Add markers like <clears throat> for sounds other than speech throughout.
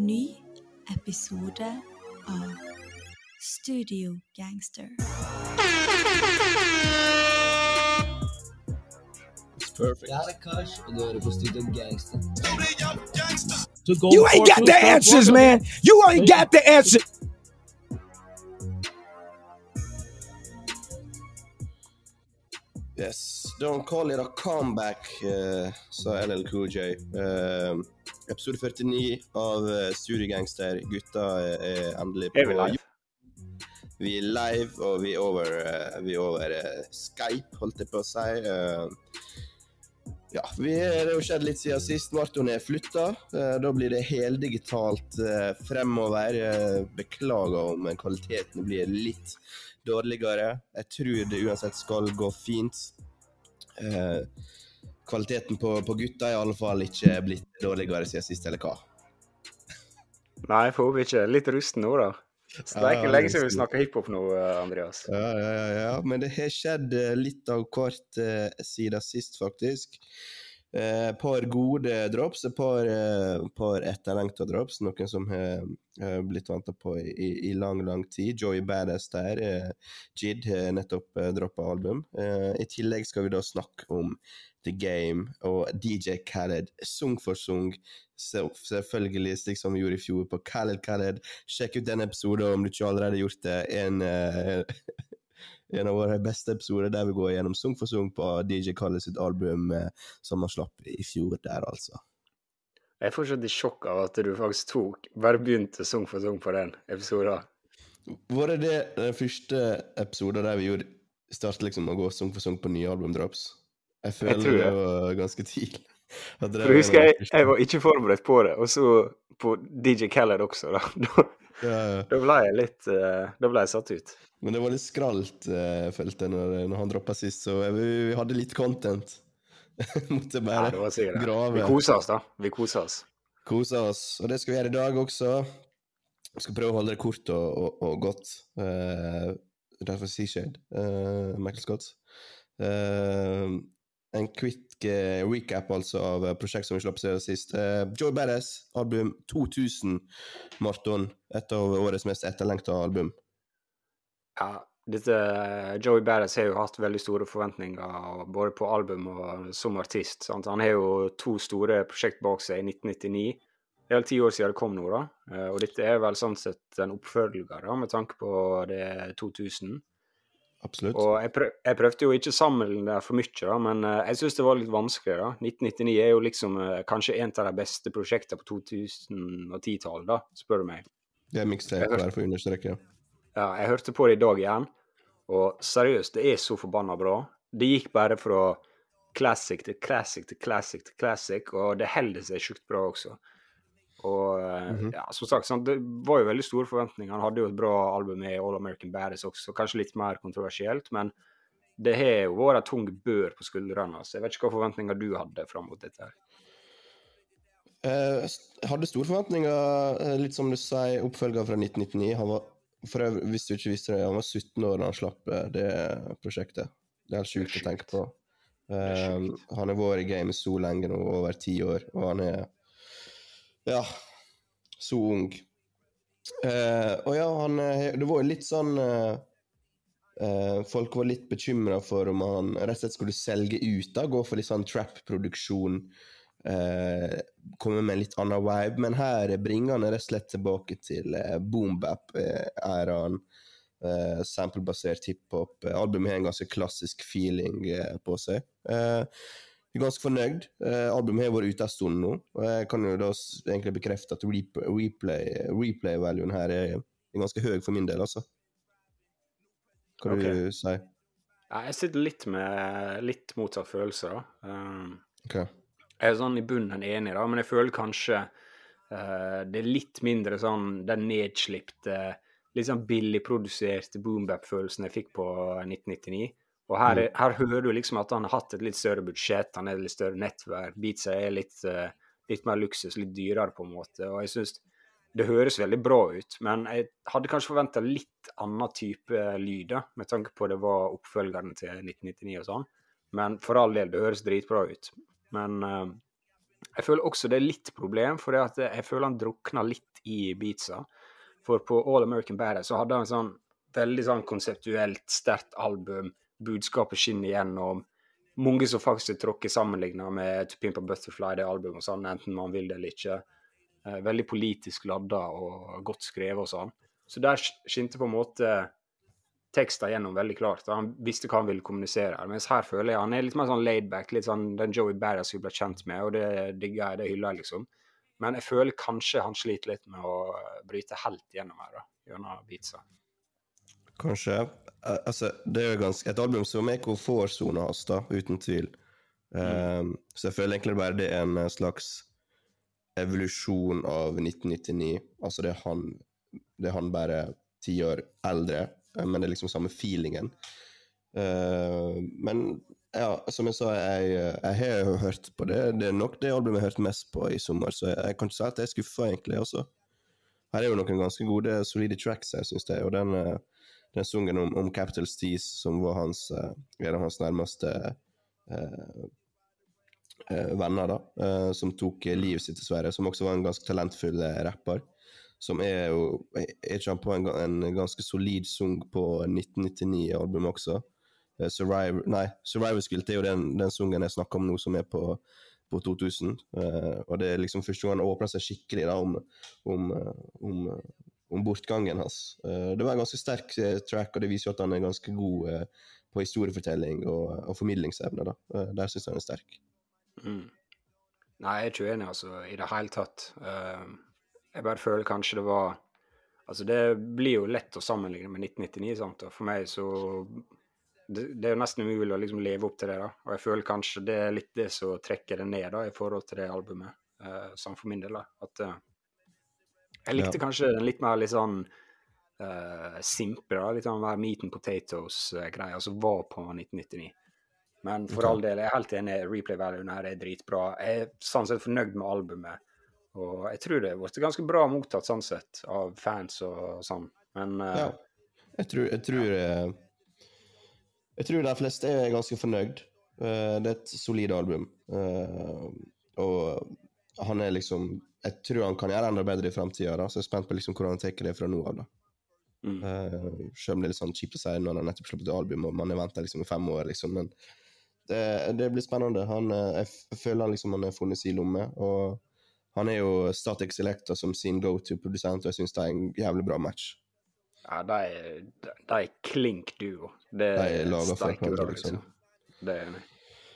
ny episode av Studio Gangster. It's perfect. Jeg er Kash, og du på Studio Gangster. To go You ain't got the answers, one. man. You ain't got the answer. Yes, don't call it a comeback, eh, sa LL Cool J. Eh, episode 49 av uh, Studiegangster. Gutta er, er endelig på Er vi live? Vi er live, og vi er over, eh, vi er over eh, Skype, holdt jeg på å si. Eh, ja, vi det har jo skjedd litt siden sist. Marton er flytta. Eh, da blir det heldigitalt fremover. Eh, beklager om kvaliteten blir litt dårligere. Jeg tror det uansett skal gå fint. Eh, kvaliteten på, på gutta i alle fall ikke blitt dårligere siden sist, eller hva? Nei, jeg får håpe ikke. Litt rusten nå, da. Så det er ikke lenge siden vi snakka hiphop nå, eh, Andreas. Ja, ja, ja, ja. Men det har skjedd eh, litt av hvert eh, siden sist, faktisk. Et par gode drops, et par, eh, par etterlengta drops. Noen som har eh, blitt venta på i, i, i lang, lang tid. Joey Badass der. Eh, Jid har nettopp eh, droppa album. Eh, I tillegg skal vi da snakke om The Game og DJ Khaled, sung for sung. Selvfølgelig, slik som vi gjorde i fjor, på Khaled Khaled. Sjekk ut den episoden om du ikke allerede har gjort det. En, uh, <laughs> en av våre beste episoder der vi går gjennom sung for sung på DJ Khaled sitt album uh, som han slapp i fjor der, altså. Jeg er fortsatt i sjokk av at du faktisk tok Bare begynte sang for sang på den episoden. Var det den første episoden der vi gjorde startet liksom å gå sung for sung på nye albumdrops? Jeg føler jeg det det. var ganske tidlig. <laughs> Jeg, For husker jeg, jeg var ikke forberedt på det, og så på DJ Khaled også, da. <laughs> Da, Ja, ja. da ble jeg litt eh, Da ble jeg satt ut. Men det var litt skralt, eh, jeg følte jeg, når, når han droppa sist, så vi, vi hadde litt content. <laughs> Måtte bare det. grave. Vi koser oss, da. Vi koser oss. Kose oss. Og det skal vi gjøre i dag også. Vi skal prøve å holde det kort og, og, og godt. Uh, derfor Seashade, uh, Michael Scott. Eh, en quick uh, recap altså av eh, prosjekt som vi slapp siden sist. Uh, Joy Badass, album 2000, Marton. Et av årets mest etterlengta album. Ja, dette Joey Badass har jo hatt veldig store forventninger både på album og som artist. Sant? Han har jo to store prosjekt bak seg i 1999. Det er vel ti år siden det kom nå, da. Eh, Og dette er vel sånn sett en oppfølger, da, med tanke på det 2000. Absolutt. Og jeg, prøv, jeg prøvde jo ikke å sammenligne det for mye, da, men eh, jeg syns det var litt vanskelig. da. 1999 er jo liksom eh, kanskje en av de beste prosjektene på 2010-tallet, da, spør du meg. Det er mixtape der, for å understreke. Ja, jeg hørte på det i dag igjen, og seriøst, det er så forbanna bra. Det gikk bare fra classic til classic til classic til classic, og det holder seg sjukt bra også. Og mm -hmm. ja, som sagt, sånn, det var jo veldig store forventninger. Han hadde jo et bra album med All American Baddies også, kanskje litt mer kontroversielt, men det har jo vært en tung bør på skuldrene. Så jeg vet ikke hva forventninger du hadde fram mot dette. her. Eh, Jeg hadde store forventninger, eh, litt som du sier, oppfølger fra 1999. Han var, for øvrig, hvis du ikke visste det, han var 17 år da han slapp eh, det prosjektet. Det er helt sjukt å tenke på. er Eh, han har vært i gamet så lenge nå, over ti år, og han er ja, så ung. Eh, og ja, han eh, Det var jo litt sånn eh, eh, Folk var litt bekymra for om han rett og slett skulle selge ut, da, gå for litt sånn trap-produksjon. Eh, komme med en litt annen vibe, men her bringer han rett og slett tilbake til eh, boombap-æraen. Eh, Samplebasert hiphop. Albumet har en ganske klassisk feeling uh, på seg. Er ganske fornøyd. Uh, albumet har vært ute en stund nå, og jeg kan jo da egentlig bekrefte at rep- replay- replay-valuen her er, er ganske høy for min del, altså. Hva okay. du sier Ja, jeg sitter litt med litt motsatt følelse, da. Um, Ok. Jeg er sånn i bunnen enig, da, men jeg føler kanskje uh, det er litt mindre sånn den nedslipte, litt sånn billigproduserte boombap-følelsen jeg fikk på 1999. Og her, er, her hører du liksom at han har hatt et litt større budsjett, han er et litt større nettverk, beatsa er litt, eh, litt mer luksus, litt dyrere på en måte. Og jeg syns det høres veldig bra ut, men jeg hadde kanskje forventa litt annen type lyd, med tanke på det var oppfølgeren til 1999 og sånn. Men for all del, det høres dritbra ut. Men eh, Jeg føler også det er litt problem, for jeg føler han drukna litt i beatsa. For på All American Badass så hadde han en sånn veldig sånn konseptuelt sterkt album. Budskapet skinner igjennom. Mange som faktisk er tråkket sammenligna med To Pimp a Butterfly, det albumet, og sånn, enten man vil det eller ikke. Eh, veldig politisk ladda og godt skrevet og sånn. Så der sk- skinte på en måte teksten gjennom veldig klart. Han visste hva han ville kommunisere. her, Mens her føler jeg han er litt mer sånn laidback, litt sånn den Joey Barras vi ble kjent med, og det digger jeg, det hyller jeg, liksom. Men jeg føler kanskje han sliter litt med å bryte helt gjennom her, da, gjennom beatsa. Kanskje. Eh, Altså, det er jo ganske, et album som er komfortsona hans, da, uten tvil. Um, så jeg føler egentlig bare det er en eh, slags evolusjon av 1999. Altså, det er han, det er han bare ti år eldre, men det er liksom samme feelingen. Uh, men ja, som jeg sa, jeg, jeg har jo hørt på det. Det er nok det albumet jeg har hørt mest på i sommer, så jeg, jeg kan ikke si at jeg er skuffa, egentlig. også. Her er jo noen ganske gode, solide tracks, jeg syns det. Og den, den sungen om, om Capital Steez, som var hans, eh, en av hans nærmeste eh, eh, venner, da, som tok livet sitt, dessverre, som også var en ganske talentfull rapper. Som er jo Er ikke på en, en ganske solid sang på 1999-albumet også? Survivor Nei, Survivor Guilt er jo den, den sungen jeg snakker om nå, som er på, på 2000. Eh, og det er liksom første gang han åpner seg skikkelig da, om, om, om, om bortgangen hans. Eh, det var en ganske sterk eh, track, og det viser jo at han er ganske god eh, på historiefortelling og, og formidlingsevne. da. Der syns jeg han er sterk. Mm. Nei, jeg er ikke uenig, altså, i det hele tatt. Jeg bare føler kanskje det var Altså, det blir jo lett å sammenligne med 1999, sant, og for meg så det, det er jo nesten umulig å liksom leve opp til det, da. Og jeg føler kanskje det er litt det som trekker det ned, da, i forhold til det albumet, sånn for min del, da. At jeg likte Ja. kanskje den litt mer litt sånn uh, simple, da. Litt sånn mer meat and potatoes-greia som var på 1999. Men for all del, jeg er helt enig. Replay-valuen her er dritbra. Jeg er sånn sett fornøyd med albumet. Og jeg tror det har blitt ganske bra mottatt sånn sett av fans og sånn. Men uh, Ja. Jeg tror, jeg tror eh, Jeg tror de fleste er ganske fornøyd. Uh, Det er et solid album. Uh, Og han er liksom Jeg tror han kan gjøre enda bedre i framtida, så jeg er spent på liksom hvordan han tar det fra nå av. da. mm, Uh, Selv om det er litt sånn kjipt å si når han har nettopp sluppet et album og man har venta liksom i fem år, liksom. Men det, det blir spennende. Han, eh, jeg, føler han liksom han har funnet sin lomme. Og han er jo Static Selector som sin go to-produsent, og jeg syns det er en jævlig bra match. ja, de er, de er klink duo. Det De er laga for hverandre, liksom. liksom. Det er enig.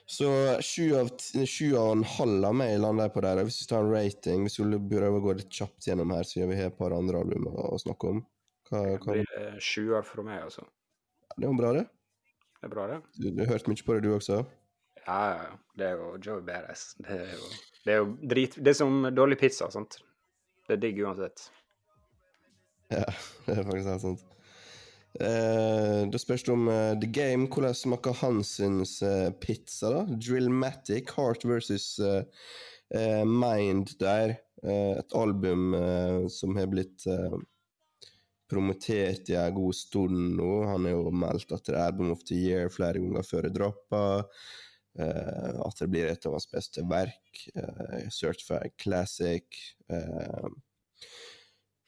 Så sju av, og en halv av meg lander på der. Hvis vi tar en rating, hvis vi prøver å gå litt kjapt gjennom her, så gjør vi et par andre album å, snakke om. Hva, Det blir eh, sjuer fra meg, altså. det er jo bra, det. Det er bra, det. Du, du har hørt mye på det, du også? Ja, ja, ja. Det er jo Joey Badass. Det er jo, det er jo drit... Det er som dårlig pizza, sant. Det er digg uansett. Ja, <laughs> det er faktisk helt sant. Eh, da spørs det om uh, The Game. Hvordan smaker Hansens uh, pizza, da? Drillmatic, Heart versus uh, Mind der. Et album som har blitt promotert i en god stund nå. Han har jo meldt at det er Album of the Year flere ganger før det dropper. At det blir et av hans beste verk. Uh, Certified Classic. eh,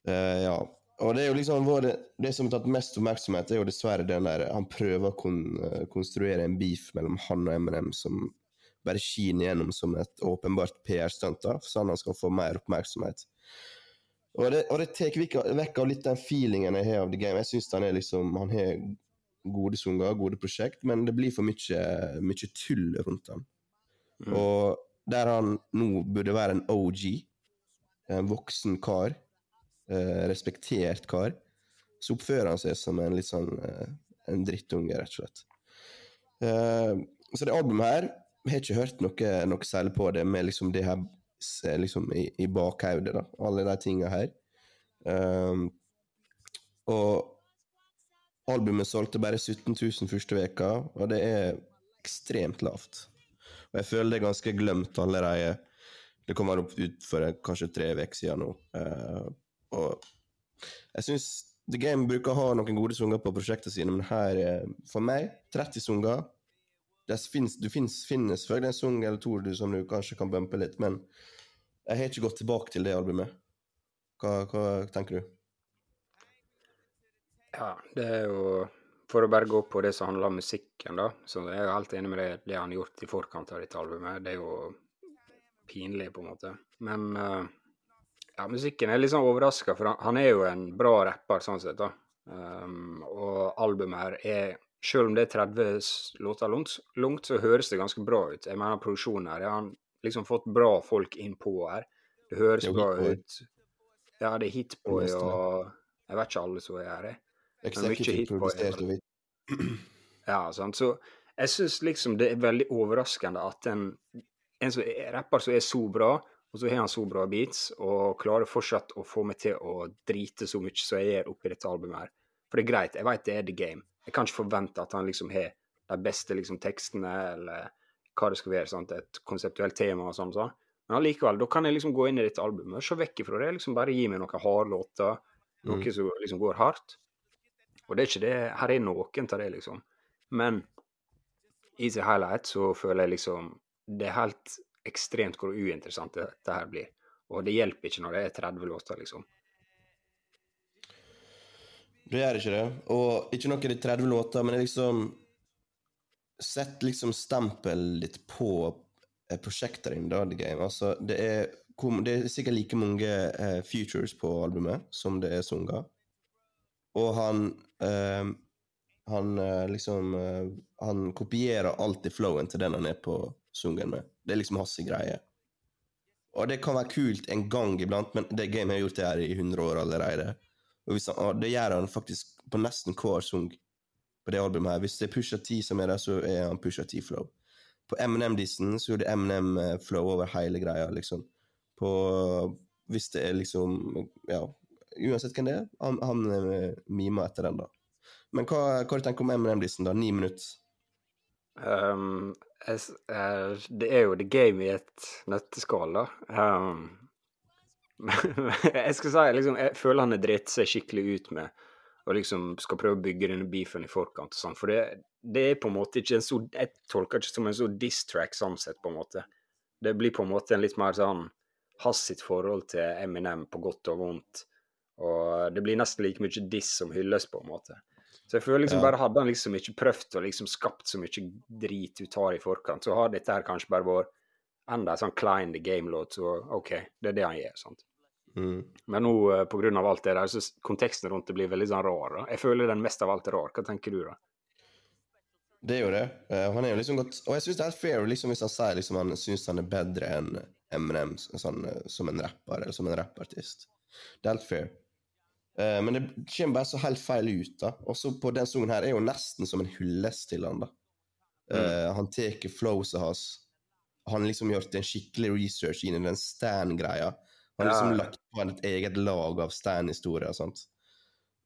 Eh, ja. Og det er jo liksom det, det som har tatt mest oppmerksomhet, er jo dessverre den der Han prøver å kon, eh, konstruere en beef mellom han og Eminem som bare skinner gjennom som et åpenbart PR-stunt, sånn han skal få mer oppmerksomhet. Og det, og det tar vekk, av litt den feelingen jeg har av The Game. Jeg syns han er liksom Han har gode sanger, gode prosjekt, men det blir for mye, mye tull rundt han. Mm. Og der han nå burde være en OG, en voksen kar, respektert kar, så oppfører han seg som en litt sånn eh, en drittunge, rett og slett. Eh, så det albumet her jeg har ikke hørt noe, noe særlig på det med liksom det her liksom i, i bakhodet, da. Alle de tinga her. Um, og albumet solgte bare 17 000 første veka, og det er ekstremt lavt. Og jeg føler det er ganske glemt allerede. Det kommer opp ut for eh, kanskje tre uker siden nå. Eh, og jeg syns The Game bruker å ha noen gode sanger på prosjektene sine, men her, er for meg, 30 sanger, finnes, du finnes, finnes en sang eller to du, som du kanskje kan bumpe litt, men jeg har ikke gått tilbake til det albumet. Hva, hva tenker du? Ja, det er jo For å bare gå på det som handler om musikken, da. Så jeg er helt enig med det, det han har gjort i forkant av dette albumet. Det er jo pinlig, på en måte. Men eh, ja, musikken er litt sånn overraska, for han, han er jo en bra rapper sånn sett, da. Um, og albumet her er Selv om det er 30 låter langt, så høres det ganske bra ut. Jeg mener produksjonen her. Jeg har liksom fått bra folk innpå her. Det høres Det bra ut. Ja, det er Hitboy og Jeg vet ikke alle som er her, jeg. Executive hit på produsert og. <clears throat> Ja, sant. Så jeg syns liksom det er veldig overraskende at en, en som er, rapper som er så bra, og så har han så bra beats, og klarer fortsatt å få meg til å drite så mye som jeg gjør oppi dette albumet her. For det er greit, jeg vet det er the game. Jeg kan ikke forvente at han liksom har de beste liksom tekstene, eller hva det skal være, sant? et konseptuelt tema og sånn. Så. Men allikevel, da kan jeg liksom gå inn i dette albumet se vekk ifra det. liksom Bare gi meg noen harde låter, noe Mm. som liksom går hardt. Og det er ikke det Her er noen av det, liksom. Men i sin helhet så føler jeg liksom Det er helt ekstremt hvor uinteressant det, det her blir. Og det hjelper ikke når det er 30 låter, liksom. Det gjør ikke det. Og ikke noe de 30 låter, men er liksom Sett liksom stempel litt på eh, prosjektet ditt, da, The Game. Altså, det er, det er sikkert like mange eh, features på albumet som det er sanger. Og han eh, Han eh, liksom Han kopierer alltid flowen til den han er på sungen med. Det er liksom hans greie. Og det kan være kult en gang iblant, men det Game har gjort det her i 100 år allerede. Og han, og det gjør han faktisk på nesten hver sang på det albumet her. Hvis det er Pusha T som er der, så er han Pusha T-flow. På MNM-dissen så er det Eminem-flow over hele greia, liksom. På Hvis det er liksom Ja, uansett hvem det er, han, han eh, mimer etter den, da. Men hva, hva du tenker du om MNM-dissen, da? Ni minutter. Um, eh, det er jo the game i et nøtteskall, da. Um, <laughs> jeg skal si liksom, jeg føler han har dritt seg skikkelig ut med og liksom skal prøve å bygge denne beefen i forkant og sånn. For det, det er på en måte ikke en så Jeg tolker det ikke som en så diss-track sånn sett, på en måte. Det blir på en måte en litt mer sånn hans sitt forhold til Eminem på godt og vondt. Og det blir nesten like mye diss som hylles, på en måte. Så jeg føler liksom bare hadde han liksom ikke prøvd å liksom skapt så mye drit ut av i forkant, så har dette her kanskje bare vært enda en sånn Klein the Game-låt, så OK, det er det han gjør, sant. Mm. Men nå, pga. på grunn av alt det der, så konteksten rundt det blir veldig sånn rar. da. Jeg føler den mest av alt er rar. Hva tenker du, da? Det er jo det. Uh, han er jo liksom godt Og jeg syns det er fair liksom, hvis han sier liksom, han syns han er bedre enn Eminem sånn, eh, som en rapper, eller som en rappartist. Det er helt fair. Eh, men det kommer bare så helt feil ut, da. Også på den sangen her er jo nesten som en hyllest til han, da. Eh, Han tar flowset hans. Han har liksom gjort en skikkelig research inn i den Stan-greia. Han har liksom Ja. lagt på et eget lag av Stan-historier og sånt.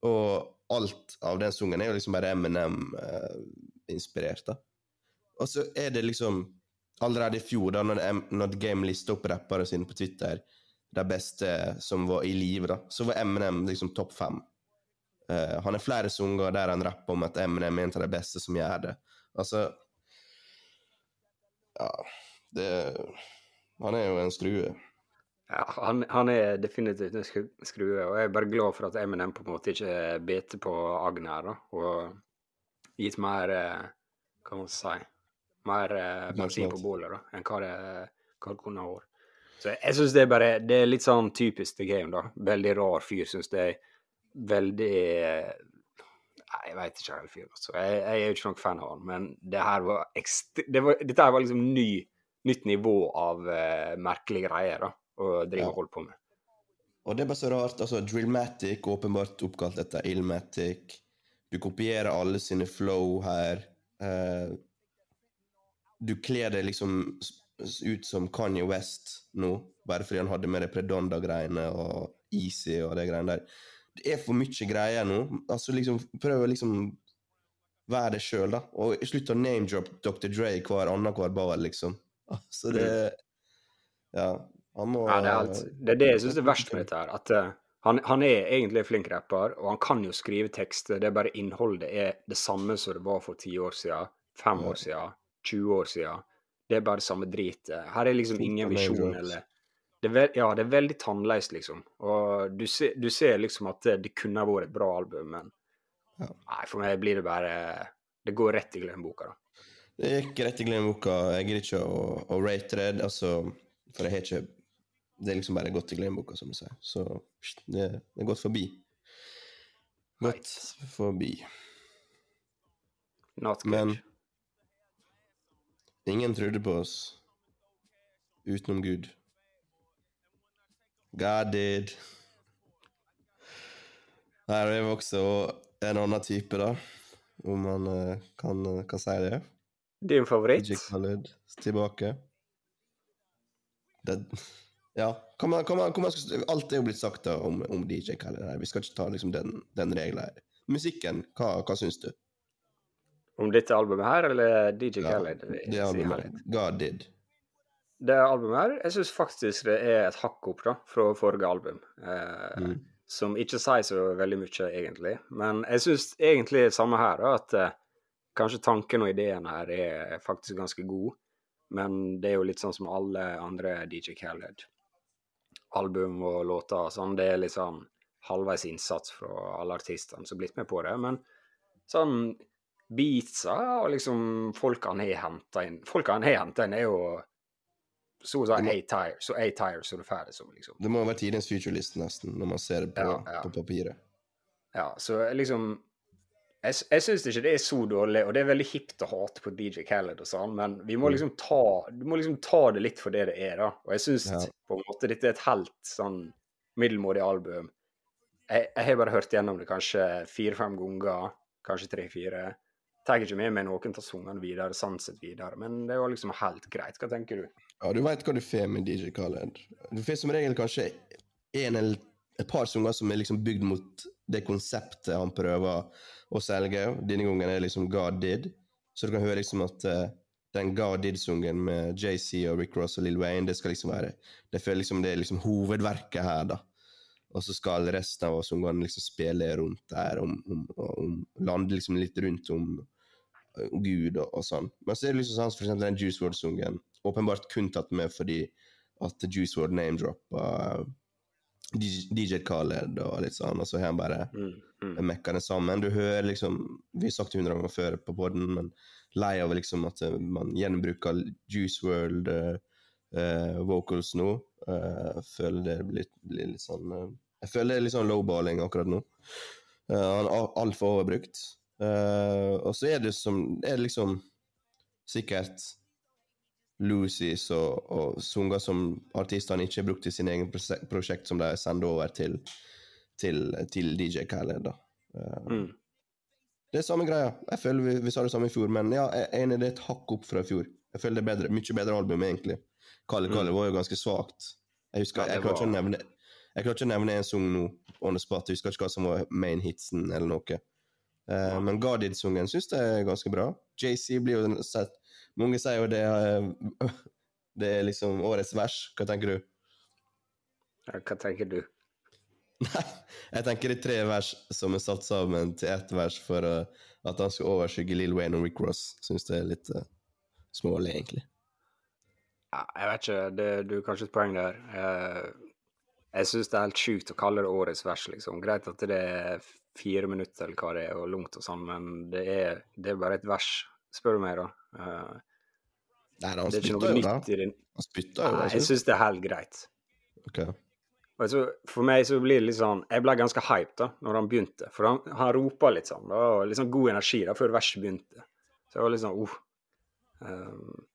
Og alt av den sangen er jo liksom bare Eminem-inspirert, da. Og så er det liksom Allerede i fjor, da når, M- når Game lista opp rappere sine på Twitter, de beste som var i live, da, så var Eminem liksom topp fem. Uh, han har flere sanger der han rapper om at Eminem er en av de beste som gjør det. Altså Ja, det Han er jo en skrue. Ja, han, han er definitivt en skrue, og jeg er bare glad for at Eminem på en måte ikke beter på agnet da, og gitt mer eh, Hva må man si Mer eh, på bålet, da, enn hva det, hva det kunne ha vært. Så jeg, syns det er bare Det er litt sånn typisk The Game, da. Veldig rar fyr, syns jeg. Veldig Nei, jeg veit ikke helt fyr, altså. Jeg, jeg er jo ikke noen fan av han, men det her var ekstre... Det var, dette her var liksom ny, nytt nivå av uh, merkelige greier, da, å drive Ja. og holde på med. Og det er bare så rart. altså Drillmatic, åpenbart oppkalt etter Illmatic. Du kopierer alle sine flow her. Uh, du kler deg liksom ut som Kanye West nå, bare fordi han hadde med det Predonda-greiene og Easy og det greiene der. Det er for mye greier nå. Altså liksom, Prøv å liksom være det sjøl, da. Og slutt å name-drop Dr. Dre hver annenhver bar, liksom. Altså, det Ja. Han må Ja, det, er alt. det er det jeg syns er verst med dette her. At eh, han, han er egentlig flink rapper, og han kan jo skrive tekster. Det er bare innholdet er det samme som det var for ti år siden, fem år siden, 20 år siden. Det er bare samme dritet. Her er liksom ingen visjon eller det er, Ja, det er veldig tannløst, liksom. Og du ser, du ser liksom at det, det kunne ha vært et bra album, men Ja. nei, for meg blir det bare Det går rett i glemmeboka, da. Det gikk rett i glemmeboka. Jeg gidder ikke å, å rate det, altså, for jeg har ikke Det er liksom bare gått i glemmeboka, som du sier. Så det, det er gått forbi. Gått forbi. Not good. Men ingen trodde på oss utenom Gud. God did. Her er vi også en annen type, da. Om man eh, kan, kan si det. Din favoritt? Khaled tilbake. Det, ja, kan man, kan man, kan man, alt er jo blitt sagt da om, om DJ Khaled her. Vi skal ikke ta liksom den, den regelen her. Musikken, hva, hva syns du? Om dette albumet her, eller DJ Khaled? det albumet. God did. Det albumet her, jeg syns faktisk det er et hakk opp da, fra forrige album. Eh, Mm. Som ikke sier så veldig mye, egentlig. Men jeg syns egentlig det samme her, da, at eh, kanskje tanken og ideen her er faktisk ganske god. Men det er jo litt sånn som alle andre DJ Khaled-album og låter. Sånn, det er litt sånn halvveis innsats fra alle artistene som har blitt med på det. Men sånn beatsa og liksom folka han har henta inn Folka han har henta inn, er jo så å si A-tire, så A-tire så du får det som, liksom. Det må være tidens futurelist, nesten, når man ser det på, Ja, ja. på papiret. Ja, så liksom Jeg, jeg syns ikke det er så dårlig, og det er veldig hipt å hate på DJ Khaled og sånn, men vi må Mm. liksom ta Du må liksom ta det litt for det det er, da. Og jeg syns Ja. på en måte dette er et helt sånn middelmådig album. Jeg, jeg har bare hørt gjennom det kanskje fire-fem ganger, kanskje tre-fire. Tar ikke med meg noen av sangene videre, sanset videre, men det var liksom helt greit. Hva tenker du? Ja, du veit hva du får med DJ Khaled. Du får som regel kanskje en eller et par sanger som er liksom bygd mot det konseptet han prøver å selge. Denne gangen er liksom God Did. Så du kan høre liksom at uh, den God Did-sungen med JC og Rick Ross og Lill Wayne, det skal liksom være Det føler liksom det er liksom hovedverket her, da. Og så skal resten av sangene liksom spille rundt der, om, om, om, lande liksom litt rundt om eh, Gud og, og sånn. Men så er det liksom sånn for eksempel den Juice WRLD-sungen åpenbart kun tatt med fordi at Juice WRLD name-droppa DJ Khaled og litt sånn, og så har han bare Mm, mm. mekka det sammen. Du hører liksom Vi har sagt det hundre ganger før på poden, men lei av liksom at eh, man gjenbruker Juice World eh, eh, vocals nå. jeg føler det blir, blir litt sånn eh, Jeg føler det er litt sånn lowballing akkurat nå. Eh, han er altfor overbrukt. Eh, og så er det som Er det liksom sikkert Lucy's og, og sanger som artistene ikke har brukt i sine egne prosjekt, som de sender over til, til, til DJ Khaled. da. Eh, Mm. Det er samme greia. Jeg føler vi, vi sa det samme i fjor, men ja, jeg er enig, det er et hakk opp fra i fjor. Jeg føler det er bedre, mye bedre album, egentlig. Kalle Kalle Mm. var jo ganske svakt. Jeg husker, jeg klarer ikke å nevne jeg klarer ikke å nevne en sang nå, on the spot. Jeg husker ikke hva som var main hitsen, eller noe. Uh, Ja. Men Guarded-sungen syns jeg er ganske bra. JC blir jo sett Mange sier jo det uh, <laughs> Det er liksom årets vers. Hva tenker du? Ja, Hva tenker du? Nei, jeg tenker det er tre vers som er satt sammen til ett vers for uh, at han skal overskygge Lill Wayne og Rick Ross. Syns det er litt smålig, egentlig. Ja, jeg vet ikke, det, du har kanskje et poeng der. Eh, jeg syns det er helt sjukt å kalle det årets vers, liksom. Greit at det er fire minutter eller hva det er, og langt og sånn, men det er, det er bare et vers, spør du meg, da. Eh, Nei, da, det er ikke noe nytt i det. Han spytta jo, Nei, jeg syns. det er helt greit. Ok. Så, for meg så blir det litt sånn Jeg ble ganske hyped da når han begynte. For han, han ropa litt sånn. Da, og sånn god energi da før verset begynte. Så jeg var litt sånn uh. Um,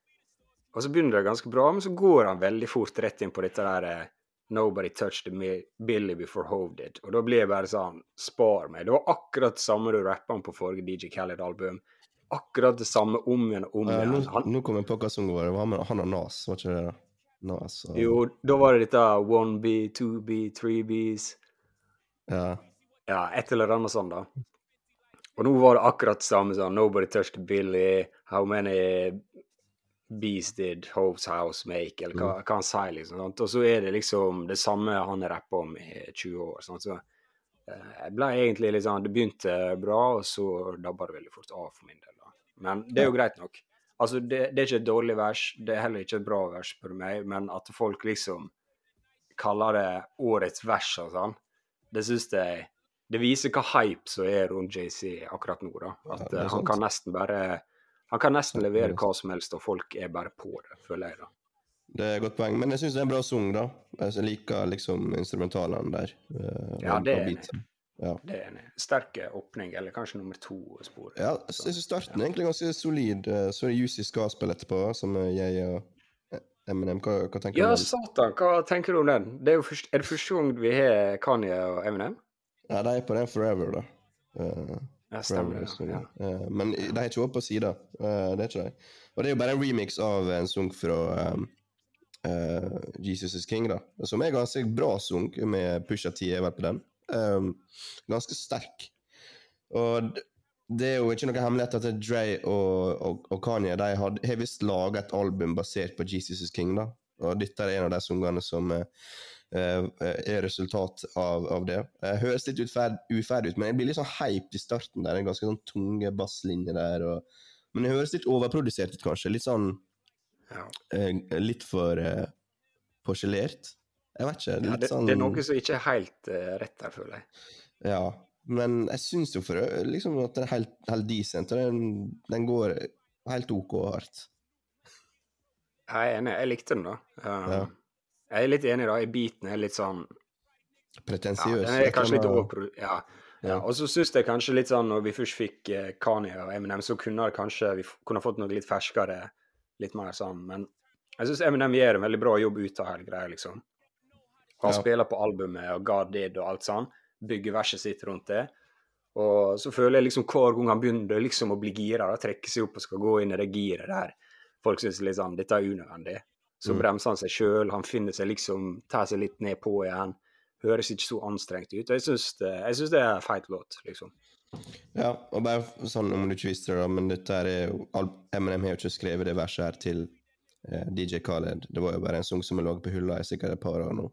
og så begynner det ganske bra, men så går han veldig fort rett inn på dette der eh, Nobody touched me, Billy before Hove did. Og da blir jeg bare sånn Spar meg. Det var akkurat det samme du rappa om på forrige DJ Khaled-album. Akkurat det samme om igjen og om igjen. Uh, nå, nå kom jeg på hva som var. Det var med han og Nas, var ikke det? Nas og jo, da var det dette one B, two B, three Bs. Ja. Ja, et eller annet sånn, da. Og nå var det akkurat det samme sånn Nobody touched Billy. How many bees did Hoves House make? Eller hva, hva han sier, liksom. Sant? Og så er det liksom det samme han har rappa om i 20 år. Sant? Så eh, jeg ble egentlig litt sånn Det begynte bra, og så dabba det veldig fort av for min del. da. Men det er jo greit nok. Altså, det, det er ikke et dårlig vers, det er heller ikke et bra vers, spør du meg, men at folk liksom kaller det årets vers og sånn, det syns jeg Det viser hva hype som er rundt JC akkurat nå, da. At Ja, eh, han kan nesten bare Han kan nesten er levere hva som helst, og folk er bare på det, føler jeg, da. Det er et godt poeng, men jeg syns det er en bra sang, da. Jeg liker liksom instrumentalene der. eh, Ja, det er enig. Ja. Det er en sterk åpning, eller kanskje nummer to-spor. Ja, jeg synes starten er egentlig ganske solid. eh, Så er det Juicy Ska-spill etterpå, som jeg og Eminem. Hva, hva tenker du Ja, om Ja, satan, hva tenker du om den? Det er, jo først, er det første gang vi har Kanye og Eminem? Ja, de er på den Forever, da. Eh, Ja, stemmer ja. Ja. eh, men de har ikke vært på sida. Eh, det er ikke de. Og det er jo bare en remix av en sang fra um, uh, Jesus is King, da. Som er ganske bra sang, med Pusha T er vel på den. Um, ganske sterk. Og det er jo ikke noe hemmelighet at Dre og, og, og Kanye de had- har visst laga et album basert på Jesus is King. da. Og dette er en av de sangene som eh, er resultat av, av det. Jeg høres litt uferdig ut, men jeg blir litt sånn hyped i starten. der, er Ganske sånn tunge basslinje der. Og, men det høres litt overprodusert ut, kanskje. Litt sånn eh, Litt for eh, porselert. Jeg vet ikke. Ja, det, sånn det er noe som ikke er helt uh, rett der, føler jeg. Ja, men jeg syns jo for liksom at den er helt, helt decent, og den, den går helt OK hardt. Jeg er enig, jeg likte den, da. Um, Ja. Jeg er litt enig, da. I beaten er litt sånn ja, Pretensiøs. Er kanskje litt overpro... Ja. ja. Ja. Og så syns jeg kanskje litt sånn, når vi først fikk eh, Kanye og Eminem, så kunne det kanskje vi kunne fått noe litt ferskere, litt mer sånn. Men jeg syns Eminem gjør en veldig bra jobb ut av hele greia, liksom. Han Ja. spiller på albumet og God Did og alt sånn. Bygger verset sitt rundt det. Og så føler jeg liksom hver gang han begynner liksom å bli gira, trekke seg opp og skal gå inn i det giret der folk syns litt sånn dette er unødvendig, så Mm. bremser han seg sjøl. Han finner seg liksom Tar seg litt ned på igjen. Høres ikke så anstrengt ut. Jeg syns det, det er feit låt, liksom. Ja, og bare sånn om du ikke visste det, da, men dette er jo Eminem har jo ikke skrevet det verset her til eh, DJ Khaled. Det var jo bare en sang som lå på hylla i sikkert et par år nå.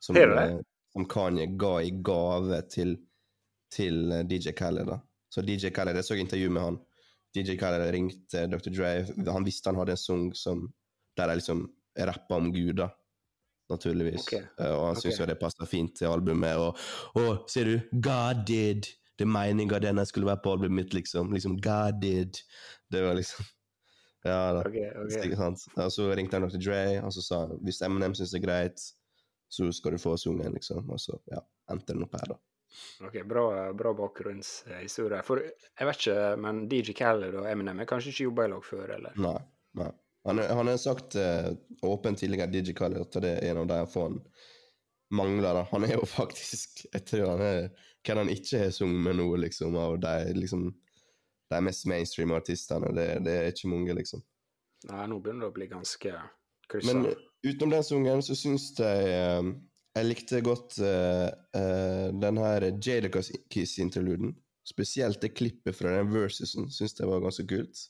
Som, det det? eh, som Kanye ga i gave til, til eh, DJ Khaled. da. Så DJ Khaled, Jeg så intervju med han. DJ Khaled ringte Dr. Dre. Han visste han hadde en sang som, der de liksom rappa om Gud, da. Naturligvis. Ok. Eh, og han syns okay. jo det passer fint til albumet. Og, og ser du, God did. Det er meninga den jeg skulle være på albumet mitt, liksom. Liksom, God did. Det var liksom <laughs> Ja da. Okay? Og så ringte han nok til Dre, og så sa han hvis Eminem syns det er greit, så skal du få sungen, liksom. Og så ja, endte den opp her, da. Ok, Bra, bra bakgrunnshistorie. For jeg vet ikke, men DJ Khaled og Eminem har kanskje ikke jobba i lag før, eller? Nei. nei. Han, han har sagt uh, åpent tidligere, Khaled, at det er en av de få han mangler. da. Han er jo <laughs> faktisk Jeg tror han er hvem han ikke har sunget med nå, liksom, av de liksom de mest mainstream artistene. Det, det er ikke mange, liksom. Nei, nå begynner det å bli ganske kryssa. Men utenom den sungen, så syns jeg uh, Jeg likte godt uh, den her Jadakiss-interluden. Spesielt det klippet fra den versusen syns jeg var ganske kult.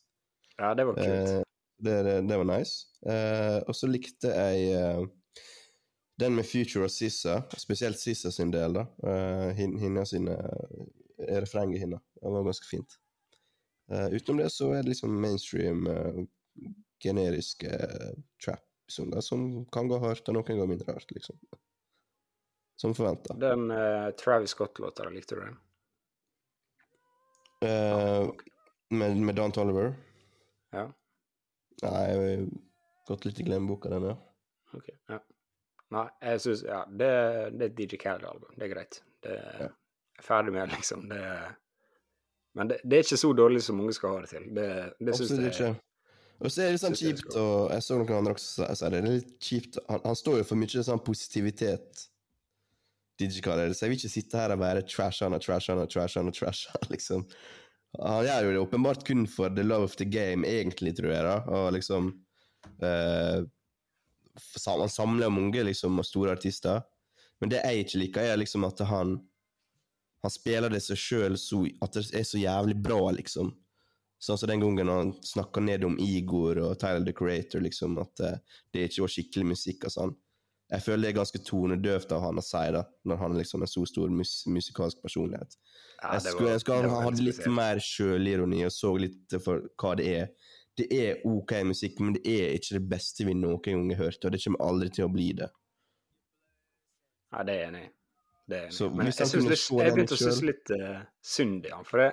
Ja, det var kult. Det, det, var nice. Uh, og så likte jeg uh, den med Future og Sissa, spesielt Sissa sin del. da. Uh, Hinna sine refrenget hennes. Det var ganske fint. Utenom det så er det liksom mainstream, generiske trap-sanger som kan gå hardt, og noen går mindre hardt, liksom. Som forventa. Den Travis Scott-låta, likte du den? Med, med Don Toliver. Ja. Nei, jeg har gått litt i glemmeboka, den, ja. Ok. ja. Nei, jeg syns Ja, det, det er DJ Khaled-album. Det er greit. Det er er ferdig med, liksom. Det er Men det, det er ikke så dårlig som mange skal ha det til. Det, det Absolutt jeg ikke. Og så er det sånn kjipt, og jeg så noen andre også sa det, det er litt kjipt Han, han står jo for mye sånn positivitet, Khaled, så jeg vil ikke sitte her og være trash han og trash han og trash han og trash han, liksom. Han gjør jo det åpenbart kun for the love of the game, egentlig, tror jeg, da, og liksom eh, Han samler mange, liksom, og store artister, men det jeg ikke liker, er liksom at han han spiller det seg sjøl så At det er så jævlig bra, liksom. Sånn som den gangen han snakka ned om Igor og Tyler the Creator, liksom, at eh, det ikke var skikkelig musikk og sånn. Jeg føler det er ganske tonedøvt av han å si det, når han er liksom en så stor mus musikalsk personlighet. ja, jeg skulle ønske han hadde litt mer sjølironi og så litt for hva det er det er OK musikk, men det er ikke det beste vi noen gang har hørt, og det kommer aldri til å bli det. Nei, det er jeg enig i. Er. Så Men jeg, jeg, jeg begynte å synes litt uh, synd i han, for det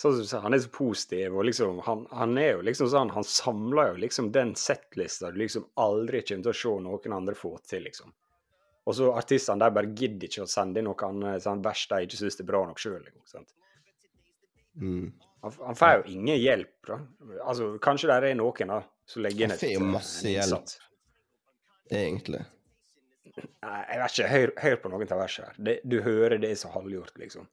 Sånn som du sier, han er så positiv, og liksom Han, han er jo liksom sånn Han samler jo liksom den settlista du liksom aldri kommer til å se noen andre få til, liksom. Og så artistene der bare gidder ikke å sende inn noe annet sånn vers de ikke syns er bra nok sjøl. Mm. Han, han får jo ingen hjelp, da. Altså, kanskje det er noen da, som legger inn Han får jo eh, masse hjelp. Egentlig. Nei, jeg vet ikke. Hør, hør på noen av versene her. Det, du hører det er så halvgjort, liksom.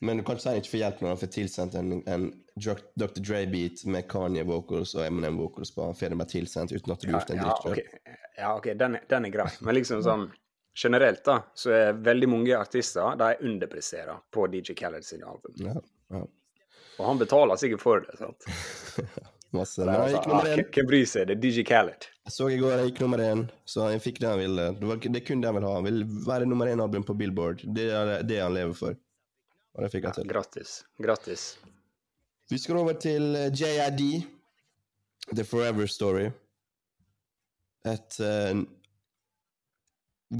Men du kan ikke si han ikke får hjelp når han får tilsendt en, en Dr. Dre-beat med Kanye vocals og Eminem vocals på. Han får det bare tilsendt uten at du har gjort en ja, dritt sjøl. ja, ok, den, den er grei. Men liksom sånn generelt, da, så er veldig mange artister de underpresterer på DJ Khaled sine album. Ja, ja. Og han betaler sikkert for det. sant? <laughs> Masse. Men han gikk sånn, nummer ah, én. hvem- bryr seg? Det er DJ Khaled. Jeg så i går han gikk nummer én, så han fikk det han ville. Det, var, det kun det han vil ha. Han vil være nummer én-album på Billboard. Det er det han lever for. Og det fikk jeg til. Ja, gratis. Gratis. Vi skal over til eh, JID, The Forever Story. Et uh,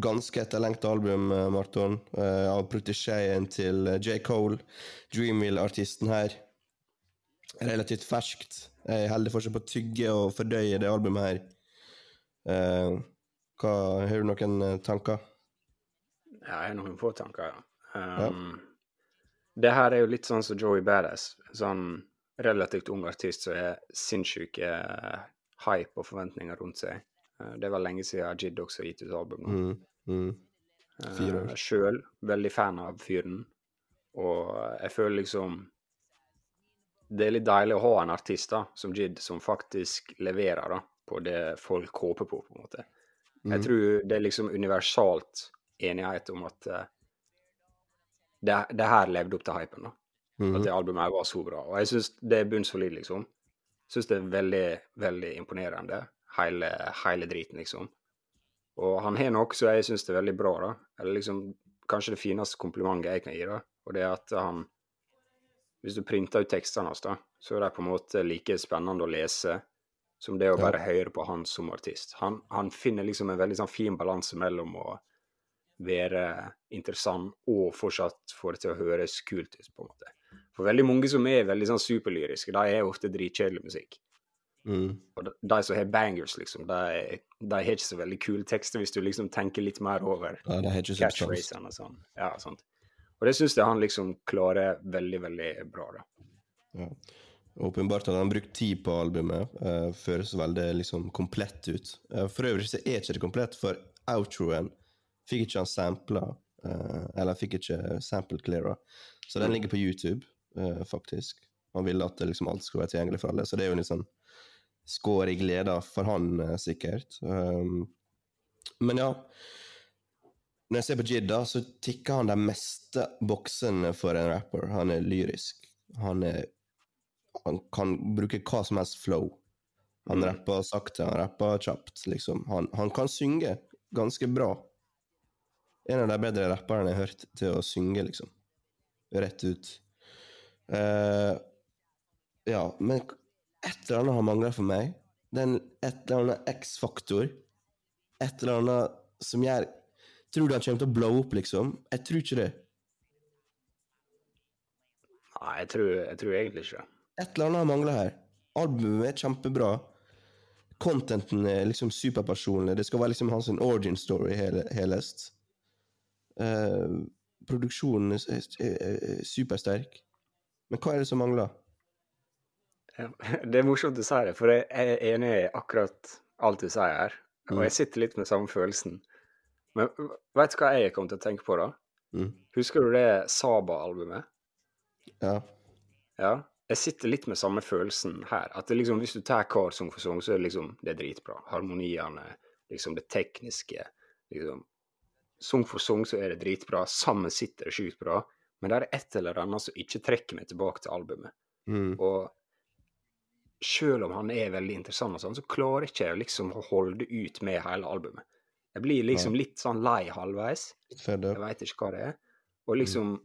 ganske etterlengta album, eh, Marton, Uh, av protesjeen til J. Cole, Dreamville-artisten her. Relativt ferskt. Jeg holder fortsatt på å tygge og fordøye det albumet her. Uh, hva, har du noen tanker? Ja, jeg har noen få tanker, ja. Um, Det her er jo litt sånn som Joey Badass. Sånn relativt ung artist som er sinnssyke eh, hype og forventninger rundt seg. Eh, det var lenge siden Jid også har gitt ut album. nå. Mm, mm. Uh, Sjøl veldig fan av fyren. Og jeg føler liksom Det er litt deilig å ha en artist da, som Jid, som faktisk leverer da, på det folk håper på, på en måte. Jeg Mm. tror det er liksom universalt enighet om at eh, det, det her levde opp til hypen. da. Mm. At det albumet her var så bra. Og jeg syns det er bunnsolid, liksom. Syns det er veldig, veldig imponerende, hele, hele driten, liksom. Og han har noe som jeg syns er veldig bra, da. Eller liksom kanskje det fineste komplimentet jeg kan gi, da. Og det er at han Hvis du printer ut tekstene hans, da, så er de på en måte like spennende å lese som det å Ja. bare høre på han som artist. Han, han finner liksom en veldig sånn fin balanse mellom å være interessant og fortsatt få det til å høres kult ut, på en måte. For veldig mange som er veldig sånn superlyriske, de er ofte dritkjedelig musikk. Mm. Og de, de som har bangers, liksom, de, de har ikke så veldig kule tekster hvis du liksom tenker litt mer over Ja, catchphrasene og sånn. Ja, sånt. Og det syns jeg han liksom klarer veldig, veldig bra, da. Ja. Åpenbart hadde han brukt tid på albumet. Uh, føles veldig liksom komplett ut. Uh, for øvrig så er ikke det komplett, for outroen fikk ikke han sampla. uh, eller fikk ikke sample cleara. Så den ligger på YouTube, uh, faktisk. Han ville at liksom alt skulle være tilgjengelig for alle, så det er jo en litt sånn skår i gleda for han, uh, sikkert. Um, men ja. Når jeg ser på Jidda, så tikker han de meste boksene for en rapper. Han er lyrisk. Han er han kan bruke hva som helst flow. Han Mm. rapper sakte, han rapper kjapt, liksom. Han, han kan synge ganske bra. En av de bedre rapperne jeg har hørt til å synge, liksom. Rett ut. Uh, ja, men et eller annet har mangla for meg. Det er et eller annet X-faktor. Et eller annet som gjør Tror du han kommer til å blow opp, liksom? Jeg tror ikke det. Nei, jeg tror, jeg tror egentlig ikke det. Et eller annet har mangla her. Albumet er kjempebra. Contenten er liksom superpersonlig. Det skal være liksom hans origin story hele, helest. Eh, produksjonen er, er, er supersterk. Men hva er det som mangler? <laughs> Det er morsomt du sier det, for jeg er enig i akkurat alt du sier her. Og Mm. jeg sitter litt med samme følelsen. Men vet du hva jeg kom til å tenke på, da? Mm. Husker du det Saba-albumet? Ja. Ja. Jeg sitter litt med samme følelsen her. At det liksom, hvis du tar hver sang for sang, så er det liksom det er dritbra. Harmoniene, liksom det tekniske. liksom Sang for sang så er det dritbra. Sammen sitter det sjukt bra. Men det er et eller annet som ikke trekker meg tilbake til albumet. Mm. Og selv om han er veldig interessant, og sånn, så klarer ikke jeg liksom å holde ut med hele albumet. Jeg blir liksom litt sånn lei halvveis. Jeg veit ikke hva det er. Og liksom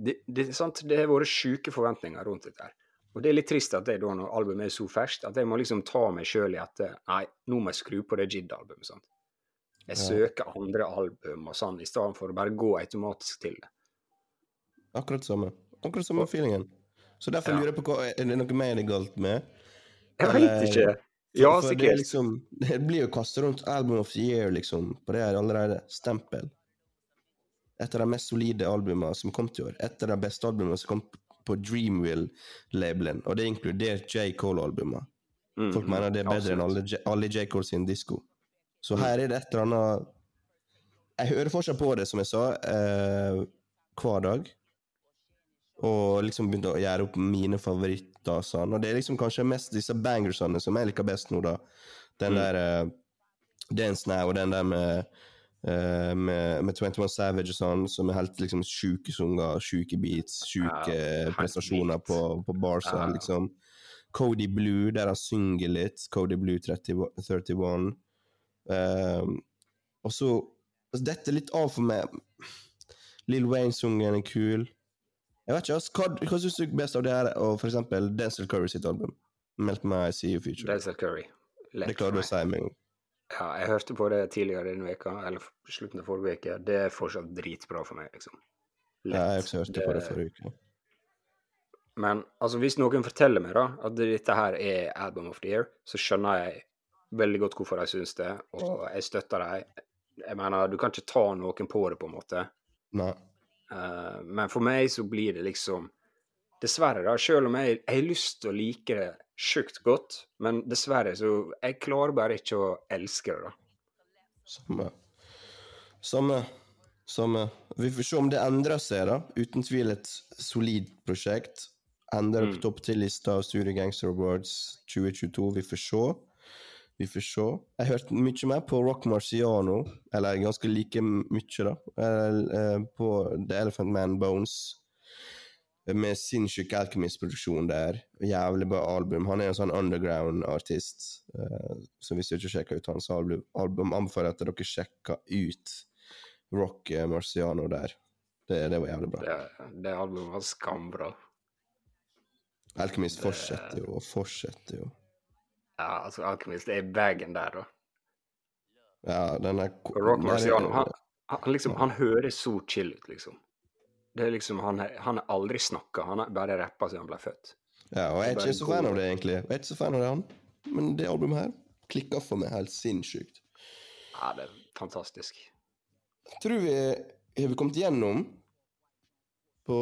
Det, det, er sant, det har vært sjuke forventninger rundt dette. her. Og det er litt trist at jeg da, når albumet er så ferskt, at jeg må liksom ta meg sjøl i at nei, nå må jeg skru på det Jid-albumet. sant? Jeg søker andre album og sånn, i stedet for å bare gå automatisk til det. Akkurat samme. Akkurat samme feelingen. Så derfor lurer jeg på hva Er det noe mer det er galt med? Jeg veit ikke. Ja, For- for Det, er sikkert. liksom, det blir jo kastet rundt Album of the Year, liksom, på det her allerede. Stempel. Et av de mest solide albumene som kom til i år. Et av de beste albumene som kom på Dreamwill-labelen, og det inkluderer J. Cole-albumer. Mm, Folk mener det er bedre enn alle, alle J. Cole sin disko. Så her er det et eller annet Jeg hører fortsatt på det, som jeg sa, eh, hver dag. Og liksom begynte å gjøre opp mine favoritter sånn. Og det er liksom kanskje mest disse bangersene som jeg liker best nå, da. Den Mm. der uh, Dance Now og den der med eh, med, med 21 Savage og sånn, som er helt liksom sjuke sanger, sjuke beats, sjuke Ja, prestasjoner på, på bars. Ja. liksom Cody Blue, der han synger litt. Cody Blue 30, 31. Ehm, og så altså, Dette er litt av for meg. Lill Wayne-sungen er kul. Jeg vet ikke, altså, Hva, hva syns du best av det her og eksempel Denzil Curry sitt album? Melt My See You Future. Denzel Curry. Lett Det klarer du å si med en. Ja, jeg hørte på det tidligere denne veka, eller slutten av forrige uke. Det er fortsatt dritbra for meg, liksom. Ja, jeg har også hørte det på det forrige uke. Men altså, hvis noen forteller meg da, at dette her er Album of the Year, så skjønner jeg veldig godt hvorfor de syns det, og jeg støtter dem. Jeg mener, du kan ikke ta noen på det, på en måte. Nei. Uh, men for meg så blir det liksom Dessverre, da, selv om jeg, jeg har lyst til å like det sjukt godt, men dessverre så Jeg klarer bare ikke å elske det, da. Samme. Samme. Samme. Vi får se om det endrer seg, da. Uten tvil et solid prosjekt. Ender Mm. på topp til-lista av Studio Gangster Awards 2022. Vi får se. Vi får se. Jeg hørte mye mer på Rock Marciano, eller ganske like mye, da, eh, eh, på The Elephant Man Bones. Med sinnssyk Alchemist-produksjon der. Jævlig bra album. Han er en sånn underground-artist. eh, så hvis du ikke sjekker ut hans album, album anbefaler jeg at dere sjekker ut Rock eh, Marciano der. Det, det var jævlig bra. Det, det albumet var skambra. Alchemist fortsetter jo og fortsetter jo. Ja, altså, Alchemist det er bagen der, da. Ja, den er Rock Marciano, han, han, liksom, han høres så chill ut, liksom. Det er liksom, Han han har aldri snakka, han har bare rappa siden han ble født. Ja, og jeg er ikke så fan av det, egentlig. Jeg er ikke så fan av det, han. Men det albumet her klikka for meg helt sinnssykt. Ja, det er fantastisk. Jeg tror vi har vi kommet gjennom på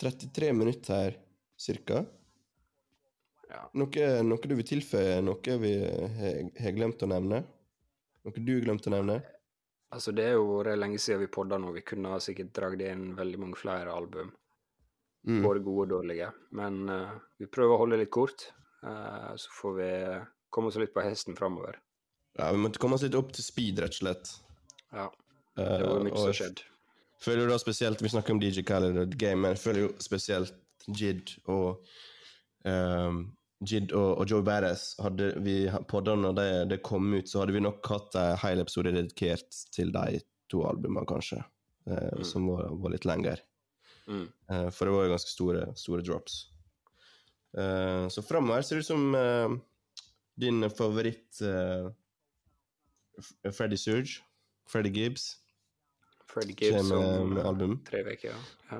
33 minutter her, cirka. Ja. Noe, noe du vil tilføye? Noe vi har glemt å nevne? Noe du har glemt å nevne? Altså, det er jo vært lenge siden vi podda nå. Vi kunne ha sikkert dratt inn veldig mange flere album. Mm. Både gode og dårlige. Men uh, vi prøver å holde litt kort. Uh, så får vi komme oss litt på hesten framover. Ja, vi måtte komme oss litt opp til speed, rett og slett. Ja, Eh, det var mye uh, som skjedde. føler du da spesielt Vi snakker om DJ Khaled og The Game, men jeg føler jo spesielt Jid og ehm, Jid og, og Joe Badass Hadde vi podda når det, det kom ut, så hadde vi nok hatt en hel episode dedikert til de to albumene, kanskje. eh, Mm. Som var, var litt lengre. Mm. Eh, for det var jo ganske store, store drops. Eh, så framover ser det ut som eh, din favoritt uh, Freddy Surge, Freddy Gibbs, Freddie Gibbs kommer om med eh, album. tre uker. Ja. ja.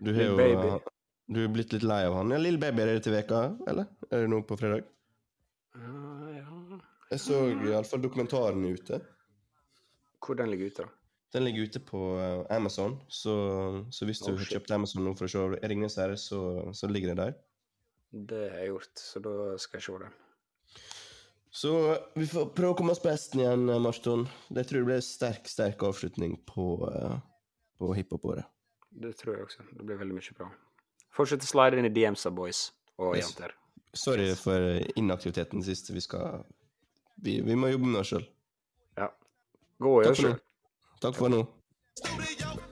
Du har jo. Du er blitt litt lei av han. Ja, Lille Baby, er det til veka, eller? Er det nå på fredag? Ja, ja. Jeg så iallfall dokumentaren ute. Hvor den ligger ute, da? Den ligger ute på eh, Amazon, så, så hvis du Oh, har kjøpt Amazon nå for å se Ringenes herre, så, så ligger det der. Det har jeg gjort, så da skal jeg se den. Så vi får prøve å komme oss på hesten igjen, eh, Marston. Det tror jeg blir sterk, sterk avslutning på, uh, på hiphop-året. Det tror jeg også. Det blir veldig mye bra. Fortsett å slide inn i DMs-a, boys og Yes. jenter. Sorry for inaktiviteten sist. Vi skal Vi, vi må jobbe med oss sjøl. Ja. Gå Takk for sjøl. Takk for nå.